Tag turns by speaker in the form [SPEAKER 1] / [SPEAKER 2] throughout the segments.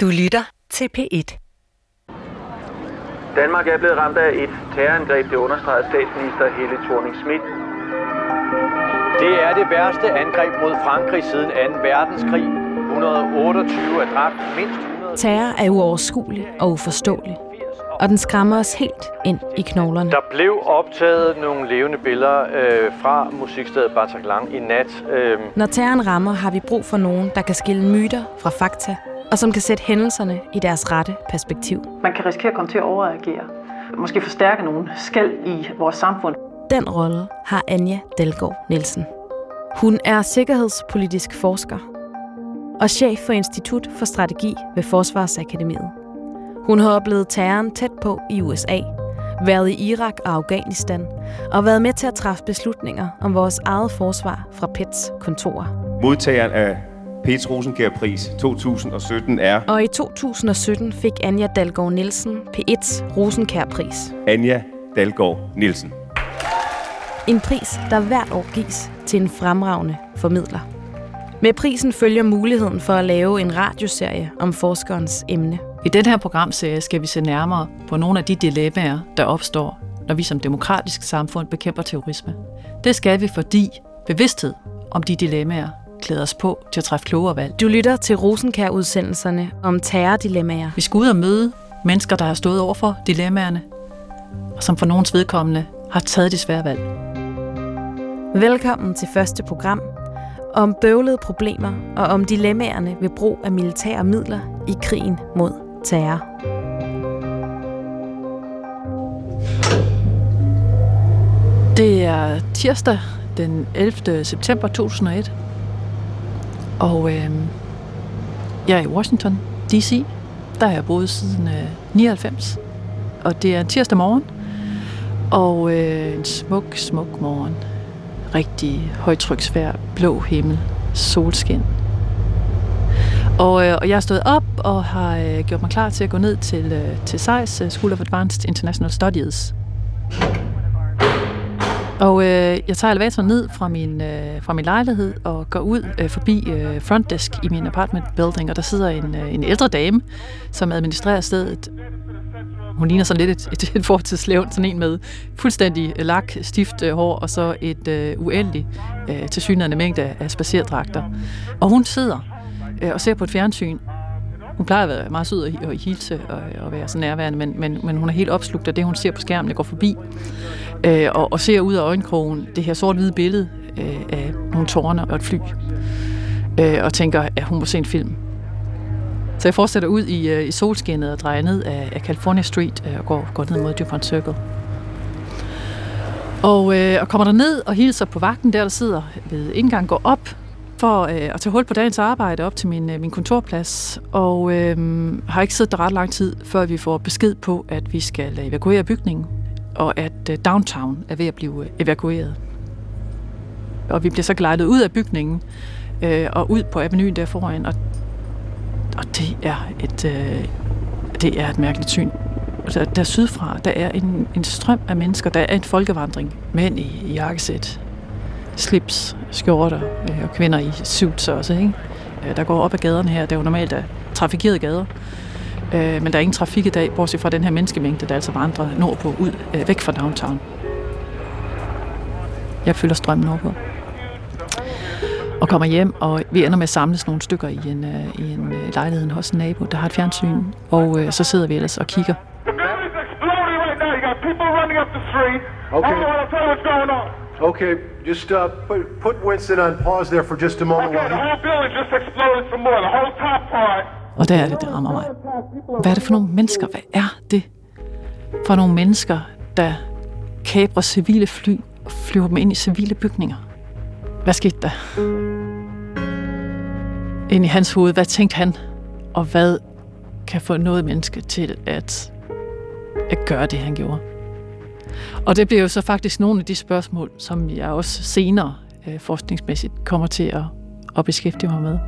[SPEAKER 1] Du lytter til P1.
[SPEAKER 2] Danmark er blevet ramt af et terrorangreb, det understreger statsminister Helle thorning Schmidt.
[SPEAKER 3] Det er det værste angreb mod Frankrig siden 2. verdenskrig. 128 er dræbt, mindst 100...
[SPEAKER 4] Terror er uoverskuelig og uforståelig, og den skræmmer os helt ind i knoglerne.
[SPEAKER 3] Der blev optaget nogle levende billeder øh, fra musikstedet Bataclan i nat. Øh,
[SPEAKER 4] Når terroren rammer, har vi brug for nogen, der kan skille myter fra fakta, og som kan sætte hændelserne i deres rette perspektiv.
[SPEAKER 5] Man kan risikere at komme til at overreagere. Måske forstærke nogle skæld i vores samfund.
[SPEAKER 4] Den rolle har Anja Dalgaard Nielsen. Hun er sikkerhedspolitisk forsker og chef for Institut for Strategi ved Forsvarsakademiet. Hun har oplevet terroren tæt på i USA, været i Irak og Afghanistan og været med til at træffe beslutninger om vores eget forsvar fra PETs kontorer.
[SPEAKER 6] Modtageren af Pets Rosenkjær-pris 2017 er
[SPEAKER 4] Og i 2017 fik Anja Dalgaard Nielsen P1's Rosenkjær-pris.
[SPEAKER 6] Anja Dalgaard Nielsen.
[SPEAKER 4] En pris, der hvert år gives til en fremragende formidler. Med prisen følger muligheden for at lave en radioserie om forskerens emne.
[SPEAKER 7] I den her programserie skal vi se nærmere på nogle af de dilemmaer, der opstår, når vi som demokratisk samfund bekæmper terrorisme. Det skal vi, fordi bevidsthed om de dilemmaer klæder os på til at træffe klogere valg.
[SPEAKER 4] Du lytter til Rosenkær-udsendelserne om terrordilemmaer.
[SPEAKER 7] Vi skal ud og møde mennesker, der har stået over for dilemmaerne, og som for nogens vedkommende har taget de svære valg.
[SPEAKER 4] Velkommen til første program om bøvlede problemer og om dilemmaerne ved brug af militære midler i krigen mod terror.
[SPEAKER 7] Det er tirsdag den 11. september 2001, og øh, jeg er i Washington, D.C., der har jeg boet siden øh, 99, og det er en tirsdag morgen, og øh, en smuk, smuk morgen. Rigtig højtryksvær, blå himmel, solskin. Og, øh, og jeg er stået op og har øh, gjort mig klar til at gå ned til, øh, til SAIS, øh, School of Advanced International Studies. Og øh, jeg tager elevatoren ned fra min, øh, fra min lejlighed og går ud øh, forbi øh, frontdesk i min apartment building, og der sidder en, øh, en ældre dame, som administrerer stedet. Hun ligner sådan lidt et, et, et fortidslevn, sådan en med fuldstændig øh, lak, stift øh, hår, og så et øh, uendeligt øh, tilsynende mængde af, af spacerdragter. Og hun sidder øh, og ser på et fjernsyn. Hun plejer at være meget sød og, og hilse og, og være så nærværende, men, men, men hun er helt opslugt af det, hun ser på skærmen, der går forbi. Øh, og, og ser ud af øjenkrogen det her sort-hvide billede øh, af nogle tårne og et fly. Øh, og tænker, at hun må se en film. Så jeg fortsætter ud i, øh, i solskinnet og drejer ned af, af California Street øh, og går, går ned mod DuPont Circle. Og, øh, og kommer der ned og hilser på vagten, der der sidder ved indgang, går op for øh, at tage hul på dagens arbejde op til min, øh, min kontorplads, og øh, har ikke siddet der ret lang tid, før vi får besked på, at vi skal evakuere bygningen, og at øh, downtown er ved at blive øh, evakueret. Og vi bliver så glejdet ud af bygningen øh, og ud på avenuen der foran, og, og det er et øh, det er et mærkeligt syn. Altså, der sydfra, der er en, en strøm af mennesker, der er en folkevandring. Mænd i, i jakkesæt, slips, skjorter øh, og kvinder i suits også, ikke? Øh, der går op ad gaderne her. Det er jo normalt er trafikerede gader. Øh, men der er ingen trafik i dag, bortset fra den her menneskemængde, der altså vandrer nordpå ud, øh, væk fra downtown. Jeg følger strømmen nordpå. Og kommer hjem, og vi ender med at samles nogle stykker i en, øh, i en øh, lejlighed hos en nabo, der har et fjernsyn. Og øh, så sidder vi ellers og kigger.
[SPEAKER 8] Okay. Okay, just uh, put, put Winston on pause there for just a moment.
[SPEAKER 9] Okay,
[SPEAKER 8] while
[SPEAKER 9] the
[SPEAKER 8] he-
[SPEAKER 9] whole building just exploded some more. The whole top part.
[SPEAKER 7] Og der er det, der rammer mig. Hvad er det for nogle mennesker? Hvad er det for nogle mennesker, der kabrer civile fly og flyver dem ind i civile bygninger? Hvad skete der? Ind i hans hoved, hvad tænkte han? Og hvad kan få noget menneske til at, at gøre det, han gjorde? Og det bliver jo så faktisk nogle af de spørgsmål, som jeg også senere øh, forskningsmæssigt kommer til at, at beskæftige mig med.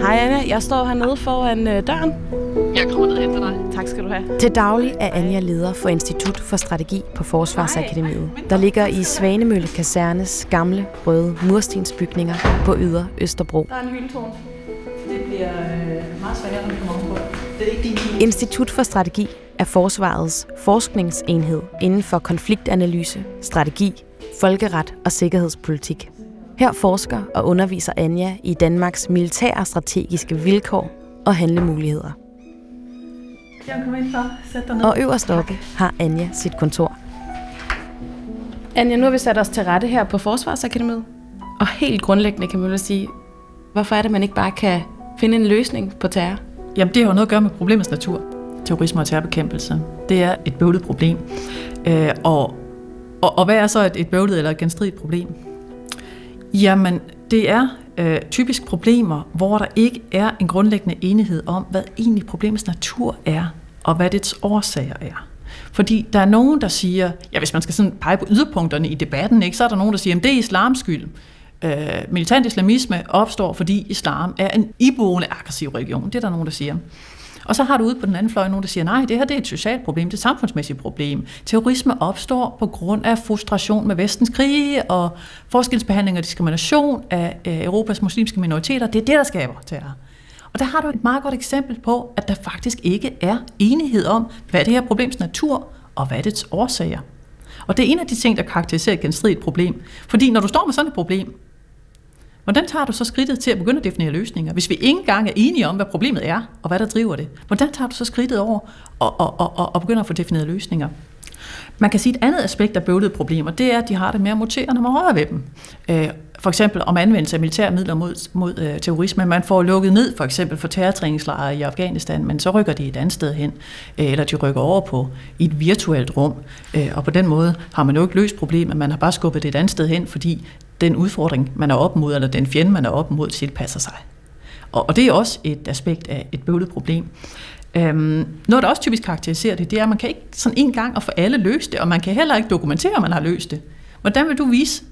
[SPEAKER 4] Hej Anna, jeg står hernede foran øh, døren.
[SPEAKER 7] Jeg kommer ned hen til dig.
[SPEAKER 4] Tak skal du have. Til daglig er Anja leder for Institut for Strategi på Forsvarsakademiet, der ligger i Svanemølle Kasernes gamle røde murstensbygninger på Yder Østerbro.
[SPEAKER 7] Der er en hyldetårn. Det bliver øh, meget sværere, når vi kommer på. Det er ikke din
[SPEAKER 4] Institut for Strategi er Forsvarets forskningsenhed inden for konfliktanalyse, strategi, folkeret og sikkerhedspolitik. Her forsker og underviser Anja i Danmarks militære strategiske vilkår og handlemuligheder.
[SPEAKER 7] Jeg kommer ind for. Sæt dig ned.
[SPEAKER 4] Og øverst oppe har Anja sit kontor.
[SPEAKER 1] Anja, nu har vi sat os til rette her på Forsvarsakademiet. Og helt grundlæggende kan man vel sige, hvorfor er det, man ikke bare kan finde en løsning på terror?
[SPEAKER 7] Jamen, det har jo noget at gøre med problemets natur. Terrorisme og terrorbekæmpelse. Det er et bøvlet problem. Øh, og, og, og hvad er så et, et bøvlet eller et genstridigt problem? Jamen, det er øh, typisk problemer, hvor der ikke er en grundlæggende enighed om, hvad egentlig problemets natur er, og hvad dets årsager er. Fordi der er nogen, der siger, ja, hvis man skal sådan pege på yderpunkterne i debatten, ikke, så er der nogen, der siger, at det er islams skyld. Øh, militant islamisme opstår, fordi islam er en iboende aggressiv religion. Det er der nogen, der siger. Og så har du ude på den anden fløj nogen, der siger, nej, det her det er et socialt problem, det er et samfundsmæssigt problem. Terrorisme opstår på grund af frustration med vestens krige og forskelsbehandling og diskrimination af øh, Europas muslimske minoriteter. Det er det, der skaber terror. Og der har du et meget godt eksempel på, at der faktisk ikke er enighed om, hvad det her problems natur og hvad dets årsager. Og det er en af de ting, der karakteriserer et genstridigt problem. Fordi når du står med sådan et problem, Hvordan tager du så skridtet til at begynde at definere løsninger? Hvis vi ikke engang er enige om, hvad problemet er, og hvad der driver det, hvordan tager du så skridtet over og, og, og, og begynder at få defineret løsninger? Man kan sige, et andet aspekt af bøvlede problemer, det er, at de har det mere at mutere, når man rører ved dem. Øh, for eksempel om anvendelse af militære midler mod, mod øh, terrorisme. Man får lukket ned for eksempel for terrortræningslejre i Afghanistan, men så rykker de et andet sted hen, øh, eller de rykker over på i et virtuelt rum. Øh, og på den måde har man jo ikke løst problemet, man har bare skubbet det et andet sted hen, fordi den udfordring, man er op mod, eller den fjende, man er op mod, tilpasser sig. Og, og det er også et aspekt af et bøvlet problem. Øhm, noget, der også typisk karakteriserer det, det er, at man kan ikke sådan en gang og for alle løse det, og man kan heller ikke dokumentere, at man har løst det. Hvordan vil du vise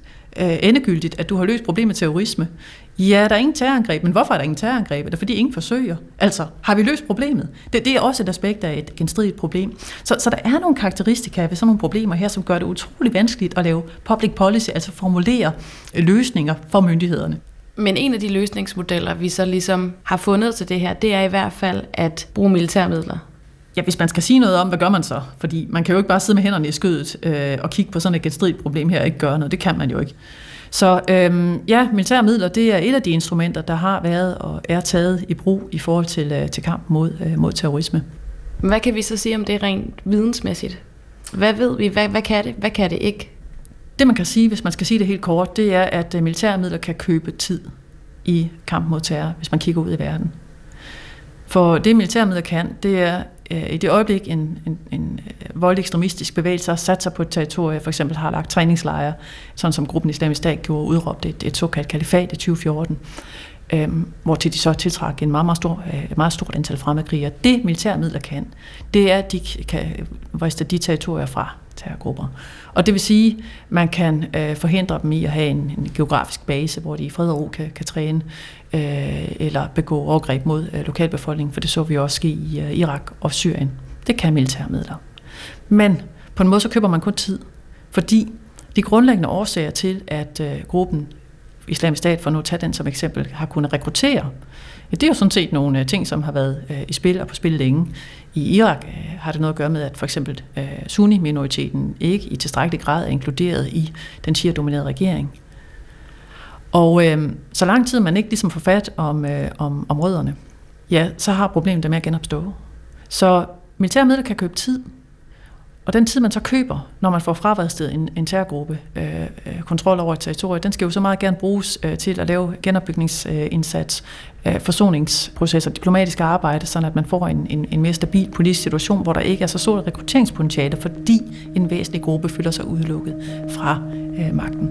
[SPEAKER 7] øh, endegyldigt, at du har løst problemet med terrorisme? Ja, der er ingen terrorangreb, men hvorfor er der ingen terrorangreb? Er det fordi ingen forsøger? Altså, har vi løst problemet? Det, det er også et aspekt af et genstridigt problem. Så, så der er nogle karakteristika ved sådan nogle problemer her, som gør det utrolig vanskeligt at lave public policy, altså formulere øh, løsninger for myndighederne.
[SPEAKER 1] Men en af de løsningsmodeller, vi så ligesom har fundet til det her, det er i hvert fald at bruge militærmidler.
[SPEAKER 7] Ja, hvis man skal sige noget om, hvad gør man så? Fordi man kan jo ikke bare sidde med hænderne i skødet øh, og kigge på sådan et genstridigt problem her og ikke gøre noget. Det kan man jo ikke. Så øhm, ja, militære midler, det er et af de instrumenter, der har været og er taget i brug i forhold til, øh, til kamp mod, øh, mod terrorisme.
[SPEAKER 1] Hvad kan vi så sige om det rent vidensmæssigt? Hvad ved vi? Hvad, hvad kan det? Hvad kan det ikke?
[SPEAKER 7] Det man kan sige, hvis man skal sige det helt kort, det er, at øh, militære midler kan købe tid i kamp mod terror, hvis man kigger ud i verden. For det militære midler kan, det er Øh, i det øjeblik en, en, en øh, voldelig ekstremistisk bevægelse har sat sig på et territorie, for eksempel har lagt træningslejre, sådan som gruppen Islamisk Stat gjorde, udråbte et, et såkaldt kalifat i 2014, øh, hvor til de så tiltrækker en meget, meget, stor, et meget stort antal fremmedkrigere. Det militære midler kan, det er, at de kan vriste de territorier fra terrorgrupper. Og det vil sige, man kan øh, forhindre dem i at have en, en geografisk base, hvor de i fred og ro kan, kan træne øh, eller begå overgreb mod øh, lokalbefolkningen, for det så vi også ske i øh, Irak og Syrien. Det kan militære midler. Men på en måde så køber man kun tid, fordi de grundlæggende årsager til, at øh, gruppen Islamisk Stat, for nu at tage den som eksempel, har kunnet rekruttere, ja, det er jo sådan set nogle øh, ting, som har været øh, i spil og på spil længe. I Irak øh, har det noget at gøre med, at for eksempel øh, Sunni-minoriteten ikke i tilstrækkelig grad er inkluderet i den shia-dominerede regering. Og øh, så lang tid man ikke ligesom får fat om, øh, om, om rødderne, ja, så har problemet det med at genopstå. Så militære midler kan købe tid, og den tid, man så køber, når man får fraværsted en, en terrorgruppe, øh, øh kontrol over et territorium, den skal jo så meget gerne bruges øh, til at lave genopbygningsindsats, forsoningsprocesser, diplomatisk arbejde, sådan at man får en, en, en mere stabil politisk situation, hvor der ikke er så stort rekrutteringspotentiale, fordi en væsentlig gruppe føler sig udelukket fra øh, magten.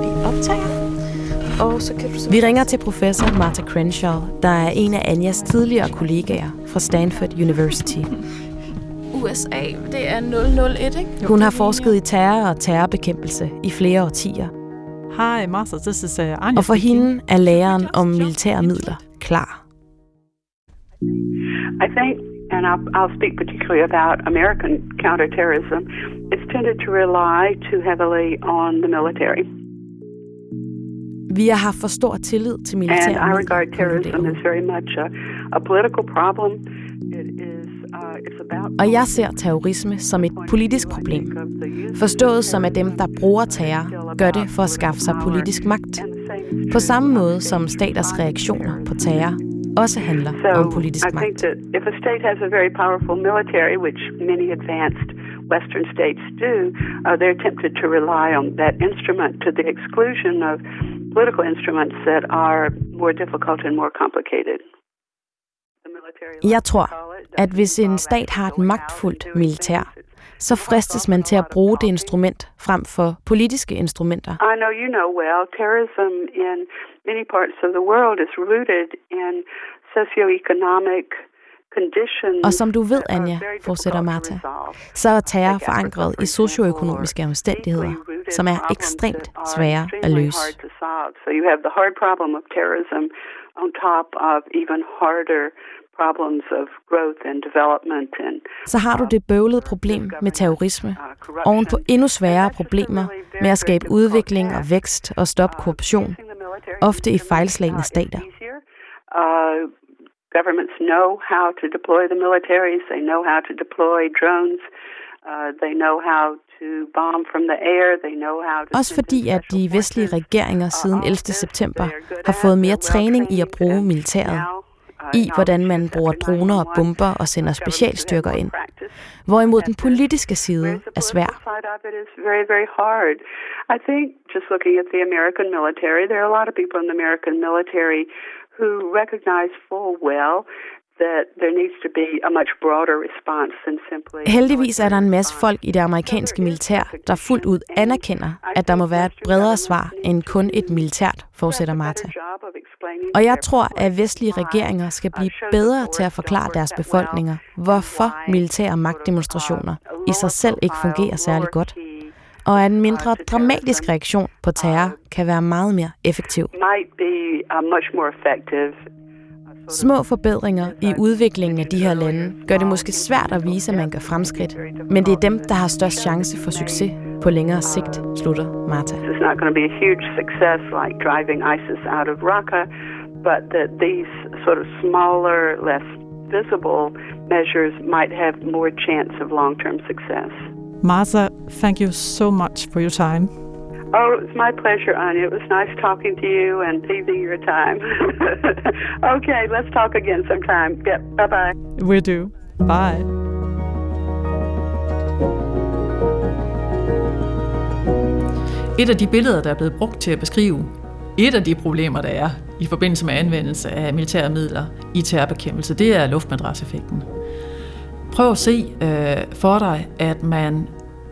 [SPEAKER 1] Vi optager. Og så kan du så
[SPEAKER 4] Vi ringer til professor Martha Crenshaw, der er en af Anjas tidligere kollegaer fra Stanford University.
[SPEAKER 1] USA, det er 001, ikke?
[SPEAKER 4] Hun har forsket i terror og terrorbekæmpelse i flere årtier. Og for
[SPEAKER 10] speaking.
[SPEAKER 4] hende er læreren om militære midler klar.
[SPEAKER 10] I think, and I'll, I'll speak particularly about American counterterrorism, it's tended to rely too heavily on the military.
[SPEAKER 4] Vi har haft for stor tillid til militæret.
[SPEAKER 10] And I regard terrorism as very much a, a political problem. It is, uh,
[SPEAKER 4] Og jeg ser terrorisme som et politisk problem. Forstået som at dem, der bruger terror, gør det for at skaffe sig politisk magt. På samme måde som staters reaktioner på terror også handler om politisk magt.
[SPEAKER 10] if a state has a very powerful military, which many advanced Western states do, uh, they're tempted to rely on that instrument to the exclusion of political instruments that are more difficult and more complicated.
[SPEAKER 4] Jeg tror, at hvis en stat har et magtfuldt militær, så fristes man til at bruge det instrument frem for politiske instrumenter.
[SPEAKER 10] I know you know well, terrorism in many parts of the world is rooted in socioeconomic.
[SPEAKER 4] Og som du ved, Anja, fortsætter Martha, så er terror forankret i socioøkonomiske omstændigheder, som er ekstremt svære at løse.
[SPEAKER 10] So you have the hard problem of terrorism on top of even harder problems of growth and development and
[SPEAKER 4] Så har du det bøvlede problem med terrorisme, oven på endnu sværere problemer med at skabe udvikling og vækst og stoppe korruption, ofte i fejlslagende stater.
[SPEAKER 10] uh, governments know how to deploy the militaries. They know how to deploy drones. Uh, they know how to bomb from the air. They know how to.
[SPEAKER 4] Også fordi, at de vestlige regeringer siden 11. september har fået mere træning i at bruge militæret, i hvordan man bruger droner og bomber og sender specialstyrker ind. Hvorimod den politiske side er svær.
[SPEAKER 10] I think just looking at the American military, there are a lot of people in the American military who recognize full well
[SPEAKER 4] Heldigvis er der en masse folk i det amerikanske militær, der fuldt ud anerkender, at der må være et bredere svar end kun et militært, fortsætter Martha. Og jeg tror, at vestlige regeringer skal blive bedre til at forklare deres befolkninger, hvorfor militære magtdemonstrationer i sig selv ikke fungerer særlig godt, og at en mindre dramatisk reaktion på terror kan være meget mere effektiv. Små forbedringer i udviklingen af de her lande gør det måske svært at vise, at man gør fremskridt, men det er dem, der har størst chance for succes på længere sigt, slutter Martha.
[SPEAKER 10] It's not going to be a huge success like driving ISIS out of Raqqa, but that these sort of smaller, less visible measures might have more chance of long-term success.
[SPEAKER 7] Martha, thank you so much for your time.
[SPEAKER 10] Oh, it was my pleasure, Anya. It was nice talking to you and saving your time. okay, let's talk again sometime. Yeah, bye-bye.
[SPEAKER 7] We do. Bye. Et af de billeder, der er blevet brugt til at beskrive et af de problemer, der er i forbindelse med anvendelse af militære midler i terrorbekæmpelse, det er luftmadraseffekten. Prøv at se øh, for dig, at man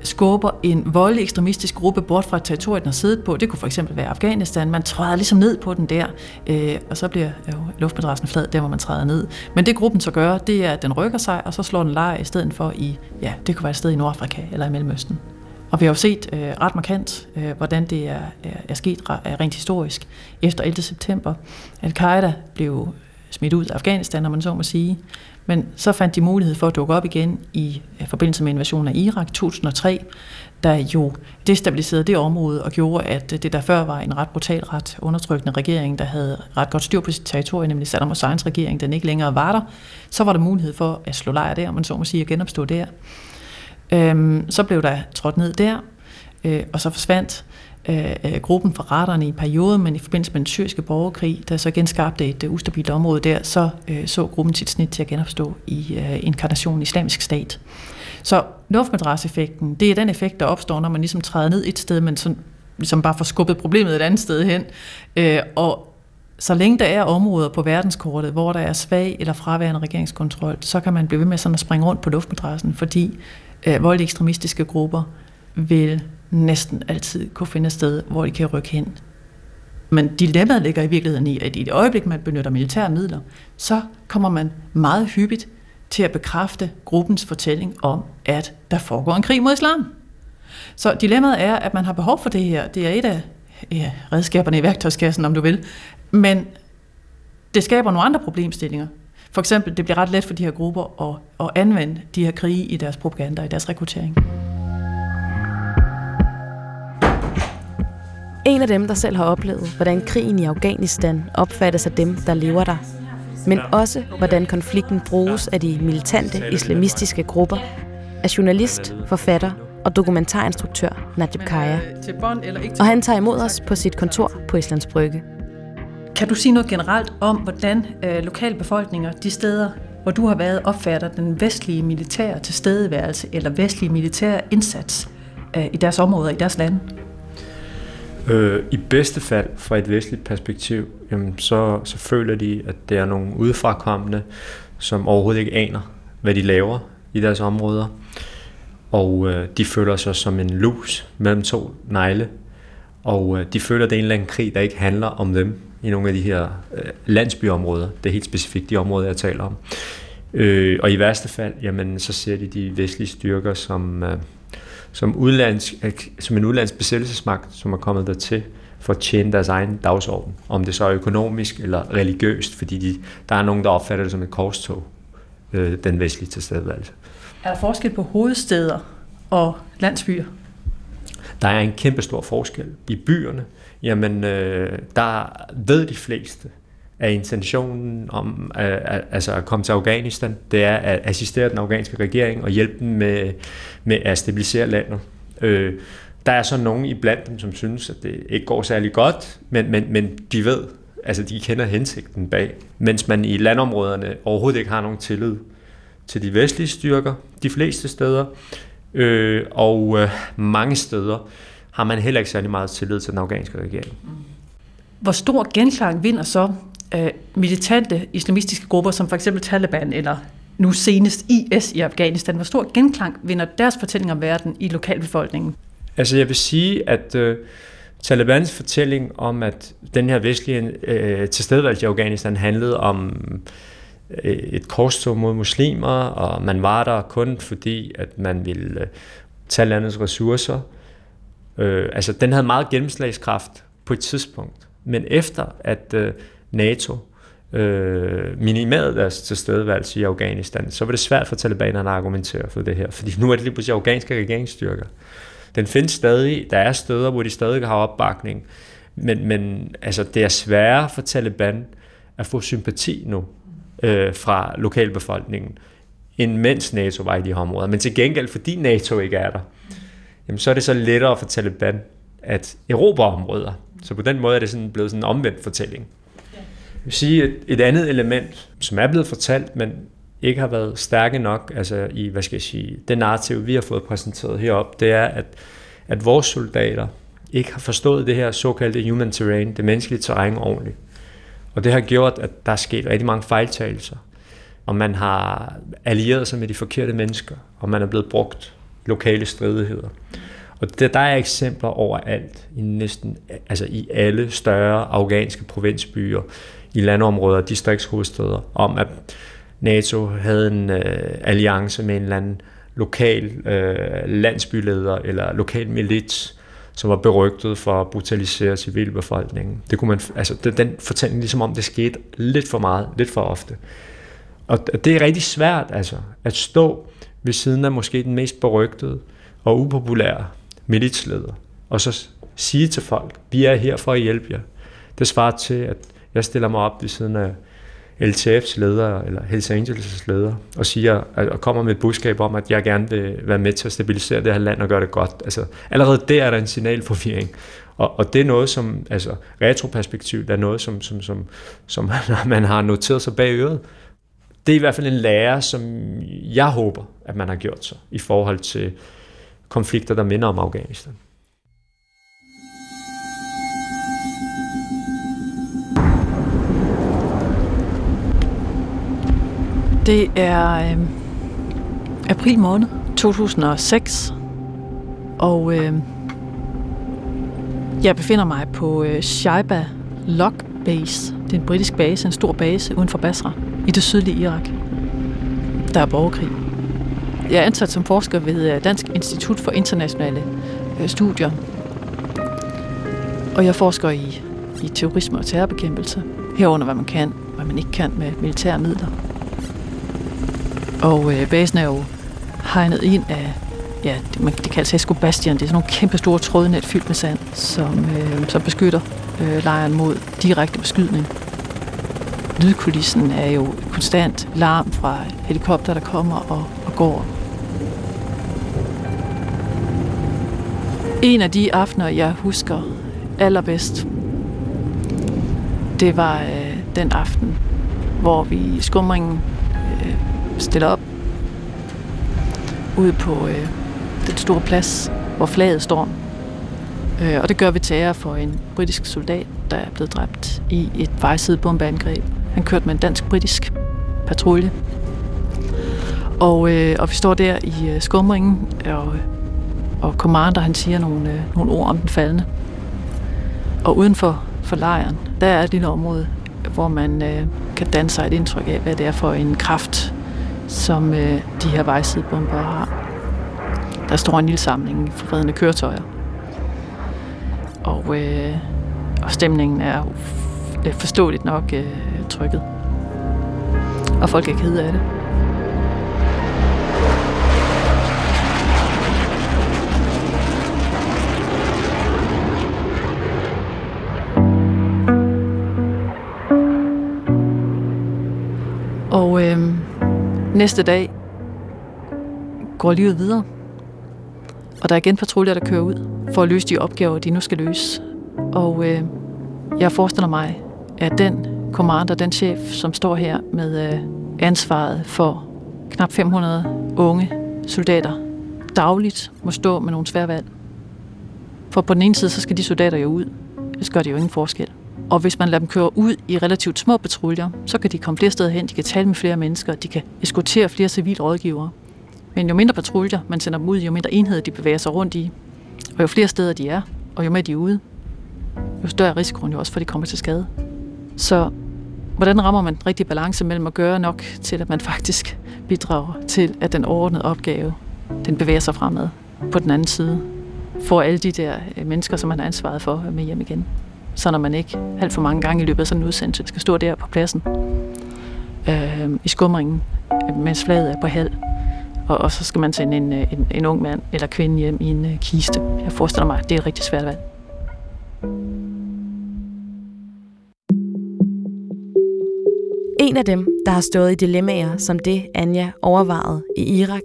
[SPEAKER 7] skubber en voldelig ekstremistisk gruppe bort fra et territorium, den har siddet på. Det kunne for eksempel være Afghanistan. Man træder ligesom ned på den der, øh, og så bliver øh, luftmadrassen flad, der hvor man træder ned. Men det gruppen så gør, det er, at den rykker sig, og så slår den lejr i stedet for i, ja, det kunne være et sted i Nordafrika eller i Mellemøsten. Og vi har jo set øh, ret markant, øh, hvordan det er, er, er sket rent historisk efter 11. september. Al-Qaida blev smidt ud af Afghanistan, når man så må sige. Men så fandt de mulighed for at dukke op igen i øh, forbindelse med invasionen af Irak 2003, der jo destabiliserede det område og gjorde, at øh, det der før var en ret brutal, ret undertrykkende regering, der havde ret godt styr på sit territorium, nemlig Saddam Husseins regering, den ikke længere var der, så var der mulighed for at slå lejr der, man så må sige, at genopstå der. Øhm, så blev der trådt ned der, øh, og så forsvandt Øh, øh, gruppen for retterne i en periode, men i forbindelse med den syriske borgerkrig, der så genskabte et øh, ustabilt område der, så øh, så gruppen sit snit til at genopstå i øh, inkarnationen islamisk stat. Så luftmadraseffekten, det er den effekt, der opstår, når man ligesom træder ned et sted, men sådan, ligesom bare får skubbet problemet et andet sted hen. Øh, og så længe der er områder på verdenskortet, hvor der er svag eller fraværende regeringskontrol, så kan man blive ved med sådan at springe rundt på luftmadrassen, fordi øh, voldelige ekstremistiske grupper vil næsten altid kunne finde et sted, hvor de kan rykke hen. Men dilemmaet ligger i virkeligheden i, at i det øjeblik, man benytter militære midler, så kommer man meget hyppigt til at bekræfte gruppens fortælling om, at der foregår en krig mod islam. Så dilemmaet er, at man har behov for det her. Det er et af ja, redskaberne i værktøjskassen, om du vil. Men det skaber nogle andre problemstillinger. For eksempel, det bliver ret let for de her grupper at, at anvende de her krige i deres propaganda, i deres rekruttering.
[SPEAKER 4] En af dem, der selv har oplevet, hvordan krigen i Afghanistan opfattes af dem, der lever der, men også hvordan konflikten bruges af de militante islamistiske grupper, er journalist, forfatter og dokumentarinstruktør Najib Kaya. Og han tager imod os på sit kontor på Islands Brygge.
[SPEAKER 7] Kan du sige noget generelt om, hvordan øh, lokalbefolkninger, de steder, hvor du har været, opfatter den vestlige militære tilstedeværelse eller vestlige militære indsats øh, i deres områder, i deres lande?
[SPEAKER 11] Øh, I bedste fald fra et vestligt perspektiv, jamen, så, så føler de, at det er nogle udefrakommende, som overhovedet ikke aner, hvad de laver i deres områder. Og øh, de føler sig som en lus mellem to negle. Og øh, de føler, at det er en eller anden krig, der ikke handler om dem i nogle af de her øh, landsbyområder. Det er helt specifikt de områder, jeg taler om. Øh, og i værste fald, jamen, så ser de de vestlige styrker som, øh, som, udlands, som en udlandsk besættelsesmagt, som er kommet dertil for at tjene deres egen dagsorden. Om det så er økonomisk eller religiøst, fordi de, der er nogen, der opfatter det som et korstog, øh, den vestlige tilstedeværelse.
[SPEAKER 7] Er der forskel på hovedsteder og landsbyer?
[SPEAKER 11] Der er en kæmpe stor forskel. I byerne, jamen øh, der ved de fleste, at intentionen om øh, at, altså at komme til Afghanistan, det er at assistere den afghanske regering og hjælpe dem med, med at stabilisere landet. Øh, der er så nogen i blandt dem, som synes, at det ikke går særlig godt, men, men, men de ved, altså de kender hensigten bag, mens man i landområderne overhovedet ikke har nogen tillid til de vestlige styrker, de fleste steder, øh, og øh, mange steder har man heller ikke særlig meget tillid til den afghanske regering.
[SPEAKER 7] Hvor stor genklang vinder så øh, militante islamistiske grupper, som for eksempel Taliban eller nu senest IS i Afghanistan, hvor stor genklang vinder deres fortælling om verden i lokalbefolkningen?
[SPEAKER 11] Altså jeg vil sige, at øh, Talibans fortælling om, at den her vestlige øh, tilstedeværelse i Afghanistan handlede om øh, et korstog mod muslimer, og man var der kun fordi, at man ville øh, tage landets ressourcer. Øh, altså den havde meget gennemslagskraft på et tidspunkt. Men efter at øh, NATO øh, minimerede deres tilstedeværelse i Afghanistan, så var det svært for talibanerne at argumentere for det her, fordi nu er det lige pludselig afghanske regeringsstyrker. Den findes stadig, der er steder, hvor de stadig har opbakning, men, men altså, det er sværere for Taliban at få sympati nu øh, fra lokalbefolkningen, end mens NATO var i de her områder. Men til gengæld, fordi NATO ikke er der, jamen, så er det så lettere for Taliban at erobre områder. Så på den måde er det sådan blevet sådan en omvendt fortælling. Jeg vil sige, et, et andet element, som er blevet fortalt, men ikke har været stærke nok, altså i, hvad skal jeg sige, det narrativ, vi har fået præsenteret herop, det er, at, at vores soldater ikke har forstået det her såkaldte human terrain, det menneskelige terræn ordentligt. Og det har gjort, at der er sket rigtig mange fejltagelser. Og man har allieret sig med de forkerte mennesker, og man er blevet brugt lokale stridigheder. Og der, der er eksempler overalt, i næsten, altså i alle større afghanske provinsbyer, i landområder, distriktshovedsteder, om at NATO havde en øh, alliance med en eller anden lokal øh, landsbyleder eller lokal milits, som var berygtet for at brutalisere civilbefolkningen. Det kunne man, altså, den, den fortælling ligesom om, det skete lidt for meget, lidt for ofte. Og det er rigtig svært altså, at stå ved siden af måske den mest berygtede og upopulære militsleder, og så sige til folk, vi er her for at hjælpe jer. Det svarer til, at jeg stiller mig op ved siden af LTF's leder, eller Hells Angels' leder, og siger, og kommer med et budskab om, at jeg gerne vil være med til at stabilisere det her land og gøre det godt. Altså, allerede der er der en signalforvirring. Og, og det er noget, som, altså retroperspektiv, der er noget, som, som, som, som man har noteret sig bag øret. Det er i hvert fald en lære, som jeg håber, at man har gjort sig i forhold til konflikter, der minder om Afghanistan.
[SPEAKER 7] Det er øh, april måned 2006, og øh, jeg befinder mig på øh, Shaiba Lock Base. Det er en britisk base, en stor base uden for Basra, i det sydlige Irak. Der er borgerkrig. Jeg er ansat som forsker ved øh, Dansk Institut for Internationale øh, Studier, og jeg forsker i, i terrorisme og terrorbekæmpelse, herunder hvad man kan hvad man ikke kan med militære midler. Og øh, basen er jo hegnet ind af, ja, det, man, det kaldes Escobastian. Det er sådan nogle kæmpe store trådnet fyldt med sand, som, øh, som beskytter øh, lejren mod direkte beskydning. Lydkulissen er jo konstant larm fra helikopter, der kommer og, og går. En af de aftener, jeg husker allerbedst, det var øh, den aften, hvor vi i skumringen stiller op ude på øh, den store plads, hvor flaget står. Øh, og det gør vi til ære for en britisk soldat, der er blevet dræbt i et vejsidebombeangreb. Han kørte med en dansk-britisk patrulje. Og, øh, og vi står der i øh, skumringen, og, og commander han siger nogle, øh, nogle ord om den faldende. Og uden for, for lejren, der er et lille område, hvor man øh, kan danne sig et indtryk af, hvad det er for en kraft, som øh, de her vejsidebomber har. Der står en lille samling forredende køretøjer. Og, øh, og stemningen er øh, forståeligt nok øh, trykket. Og folk er kede af det. Næste dag går livet videre. Og der er igen patruljer, der kører ud for at løse de opgaver, de nu skal løse. Og øh, jeg forestiller mig, at den commander, den chef, som står her med øh, ansvaret for knap 500 unge soldater, dagligt må stå med nogle svære valg. For på den ene side, så skal de soldater jo ud. Det gør de jo ingen forskel. Og hvis man lader dem køre ud i relativt små patruljer, så kan de komme flere steder hen, de kan tale med flere mennesker, de kan eskortere flere civile rådgivere. Men jo mindre patruljer man sender dem ud, jo mindre enheder de bevæger sig rundt i, og jo flere steder de er, og jo mere de er ude, jo større er risikoen jo også for, at de kommer til skade. Så hvordan rammer man den rigtige balance mellem at gøre nok til, at man faktisk bidrager til, at den overordnede opgave, den bevæger sig fremad på den anden side, får alle de der øh, mennesker, som man har ansvaret for, med hjem igen. Så når man ikke alt for mange gange i løbet af sådan en udsendelse skal stå der på pladsen øh, i skumringen, mens flaget er på halv, og, og så skal man sende en, øh, en, en ung mand eller kvinde hjem i en uh, kiste. Jeg forestiller mig, at det er et rigtig svært valg.
[SPEAKER 4] En af dem, der har stået i dilemmaer som det, Anja overvejede i Irak,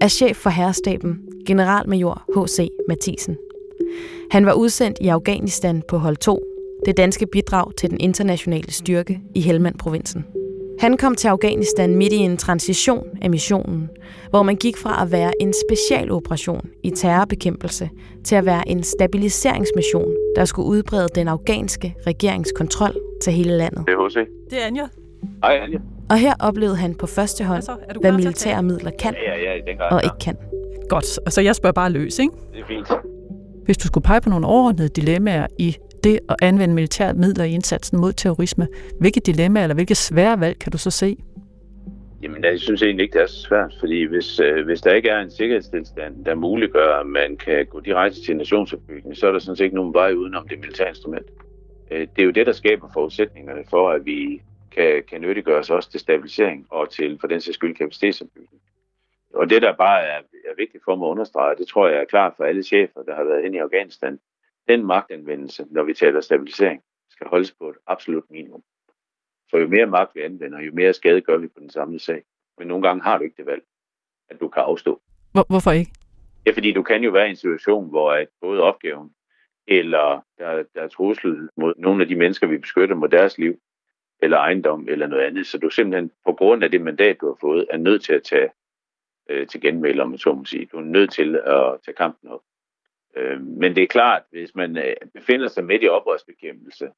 [SPEAKER 4] er chef for herrestaben, generalmajor H.C. Mathisen. Han var udsendt i Afghanistan på hold 2, det danske bidrag til den internationale styrke i Helmand-provinsen. Han kom til Afghanistan midt i en transition af missionen, hvor man gik fra at være en specialoperation i terrorbekæmpelse til at være en stabiliseringsmission, der skulle udbrede den afghanske regeringskontrol til hele landet.
[SPEAKER 12] Det er H.C.
[SPEAKER 7] Det er Anja.
[SPEAKER 12] Hej, Anja.
[SPEAKER 4] Og her oplevede han på første hånd,
[SPEAKER 7] Altså,
[SPEAKER 4] hvad militære midler kan
[SPEAKER 12] Ja, ja, grad.
[SPEAKER 4] og
[SPEAKER 12] ja.
[SPEAKER 4] ikke kan.
[SPEAKER 7] Godt, og så jeg spørger bare løs, ikke?
[SPEAKER 12] Det er fint.
[SPEAKER 7] Hvis du skulle pege på nogle overordnede dilemmaer i det at anvende militære midler i indsatsen mod terrorisme, hvilke dilemmaer eller hvilke svære valg kan du så se?
[SPEAKER 12] Jamen, jeg synes egentlig ikke, det er så svært, fordi hvis, øh, hvis der ikke er en sikkerhedstilstand, der muliggør, at man kan gå direkte til nationsopbygning, så er der sådan set ikke nogen vej udenom det militære instrument. Øh, det er jo det, der skaber forudsætningerne for, at vi kan, kan nyttiggøre os også til stabilisering og til, for den sags skyld, kapacitetsopbygning. Og det, der bare er, er vigtigt for mig at understrege, det tror jeg er klart for alle chefer, der har været inde i Afghanistan, den magtanvendelse, når vi taler stabilisering, skal holdes på et absolut minimum. For jo mere magt vi anvender, jo mere skade gør vi på den samlede sag. Men nogle gange har du ikke det valg, at du kan afstå.
[SPEAKER 7] Hvor, hvorfor ikke?
[SPEAKER 12] Ja, fordi du kan jo være i en situation, hvor at både opgaven eller der, der er trussel mod nogle af de mennesker, vi beskytter mod deres liv, eller ejendom, eller noget andet. Så du simpelthen på grund af det mandat, du har fået, er nødt til at tage øh, til genmæld, om man så må sige. Du er nødt til at tage kampen op. Øh, men det er klart, hvis man øh, befinder sig midt i oprørsbekæmpelse,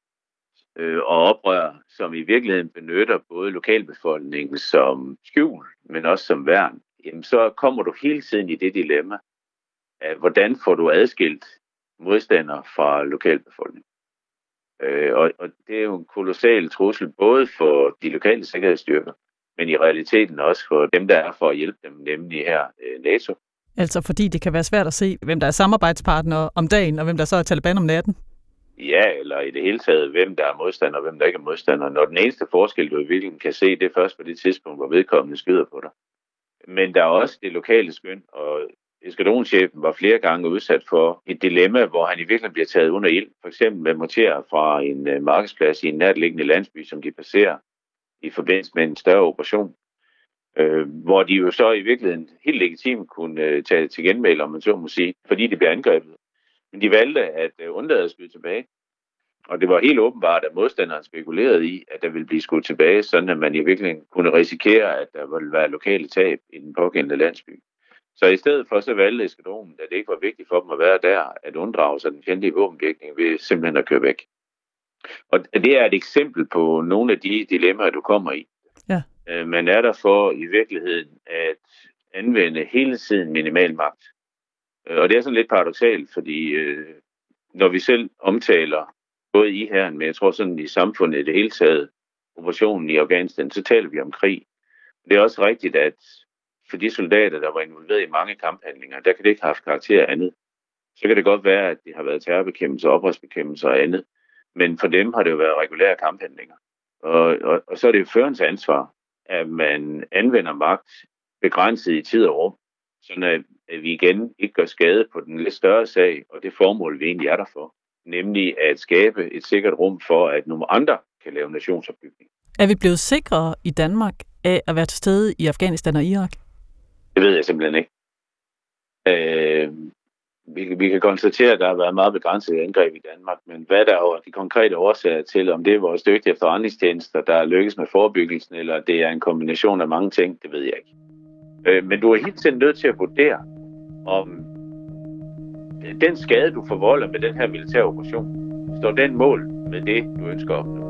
[SPEAKER 12] øh, og oprør, som i virkeligheden benytter både lokalbefolkningen som skjul, men også som værn, jamen så kommer du hele tiden i det dilemma, at hvordan får du adskilt modstandere fra lokalbefolkningen. Øh, og, og det er jo en kolossal trussel, både for de lokale sikkerhedsstyrker, men i realiteten også for dem, der er for at hjælpe dem, nemlig her øh, NATO.
[SPEAKER 7] Altså fordi det kan være svært at se, hvem der er samarbejdspartnere om dagen, og hvem der så er Taliban om natten.
[SPEAKER 12] ja, eller i det hele taget, hvem der er modstander og hvem der ikke er modstander, når den eneste forskel, du i virkeligheden kan se, det er først på det tidspunkt, hvor vedkommende skyder på dig. Men der er også det lokale skøn, og eskadronchefen var flere gange udsat for et dilemma, hvor han i virkeligheden bliver taget under ild. For eksempel med morterer fra en uh, markedsplads i en nærliggende landsby, som de passerer i forbindelse med en større operation. Øh, hvor de jo så i virkeligheden helt legitimt kunne øh, tage til genmæld, om man så må sige, fordi de blev angrebet. Men de valgte at øh, undlade at skyde tilbage. Og det var helt åbenbart, at modstanderen spekulerede i, at der ville blive skudt tilbage, sådan at man i virkeligheden kunne risikere, at der ville være lokale tab i den pågældende landsby. Så i stedet for så valgte eskadronen, at det ikke var vigtigt for dem at være der, at unddrage sig den fjendtlige våbenvirkning ved simpelthen at køre væk. Og det er et eksempel på nogle af de dilemmaer, du kommer i.
[SPEAKER 7] Ja.
[SPEAKER 12] Øh, man er der for i virkeligheden at anvende hele tiden minimal magt. Øh, og det er sådan lidt paradoxalt, fordi øh, når vi selv omtaler både i her, men jeg tror sådan i samfundet i det hele taget, operationen i Afghanistan, så taler vi om krig. Det er også rigtigt, at for de soldater, der var involveret i mange kamphandlinger, der kan det ikke have haft karakter andet. Så kan det godt være, at det har været terrorbekæmpelse, oprørsbekæmpelse og andet. Men for dem har det jo været regulære kamphandlinger. Og, og, og så er det jo førens ansvar, at man anvender magt begrænset i tid og rum, så at vi igen ikke gør skade på den lidt større sag, og det formål, vi egentlig er der for. Nemlig at skabe et sikkert rum for, at nogle andre kan lave nationsopbygning.
[SPEAKER 7] Er vi blevet sikre i Danmark af at være til stede i Afghanistan og Irak?
[SPEAKER 12] Det ved jeg simpelthen ikke. Øh, vi, vi kan konstatere, at der har været meget begrænset angreb i Danmark, men hvad der er de konkrete årsager til, om det er vores dygtige efterretningstjenester, der er lykkes med forebyggelsen, eller det er en kombination af mange ting, det ved jeg ikke. Øh, men du er helt tiden nødt til at vurdere, om den skade, du forvolder med den her militære operation, står den mål med det, du ønsker at opnå.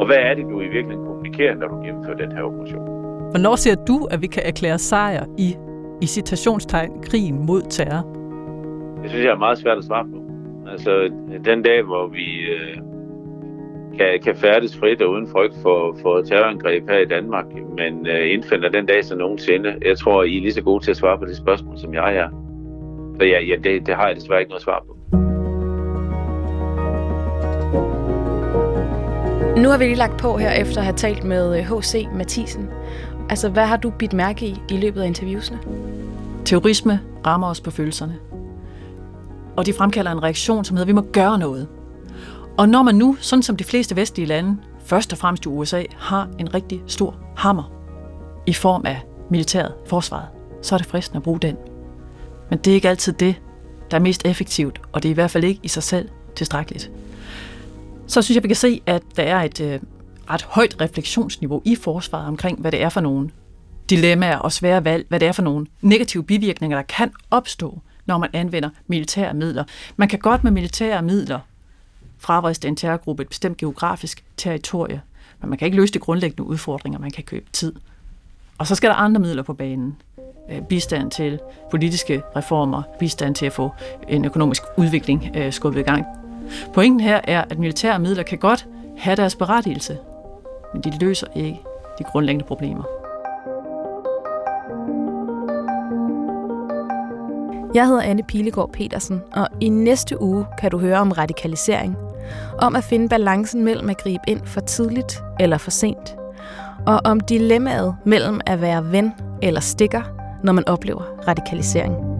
[SPEAKER 12] Og hvad er det, du i virkeligheden kommunikerer, når du gennemfører den her operation?
[SPEAKER 7] Hvornår ser du, at vi kan erklære sejr i, i citationstegn, krigen mod terror?
[SPEAKER 12] Det synes jeg er meget svært at svare på. Altså, den dag, hvor vi øh, kan, kan færdes frit og uden frygt for, for terrorangreb her i Danmark, men øh, indfinder den dag så nogensinde. Jeg tror, I er lige så gode til at svare på det spørgsmål, som jeg er. Så ja, ja det, det har jeg desværre ikke noget svar på.
[SPEAKER 1] Nu har vi lige lagt på her efter at have talt med H.C. Øh, Mathisen. Altså, hvad har du bidt mærke i i løbet af interviewsene?
[SPEAKER 7] Terrorisme rammer os på følelserne. Og det fremkalder en reaktion, som hedder, at vi må gøre noget. Og når man nu, sådan som de fleste vestlige lande, først og fremmest i USA, har en rigtig stor hammer i form af militæret, forsvaret, så er det fristende at bruge den. Men det er ikke altid det, der er mest effektivt, og det er i hvert fald ikke i sig selv tilstrækkeligt. Så synes jeg, vi kan se, at der er et øh, ret højt refleksionsniveau i forsvaret omkring, hvad det er for nogle dilemmaer og svære valg, hvad det er for nogle negative bivirkninger, der kan opstå, når man anvender militære midler. Man kan godt med militære midler fravriste en terrorgruppe et bestemt geografisk territorie, men man kan ikke løse de grundlæggende udfordringer, man kan købe tid. Og så skal der andre midler på banen. Øh, bistand til politiske reformer, bistand til at få en økonomisk udvikling øh, skubbet i gang. Pointen her er, at militære midler kan godt have deres berettigelse, men de løser ikke de grundlæggende problemer.
[SPEAKER 4] Jeg hedder Anne Pilegaard Petersen, og i næste uge kan du høre om radikalisering. Om at finde balancen mellem at gribe ind for tidligt eller for sent. Og om dilemmaet mellem at være ven eller stikker, når man oplever radikalisering.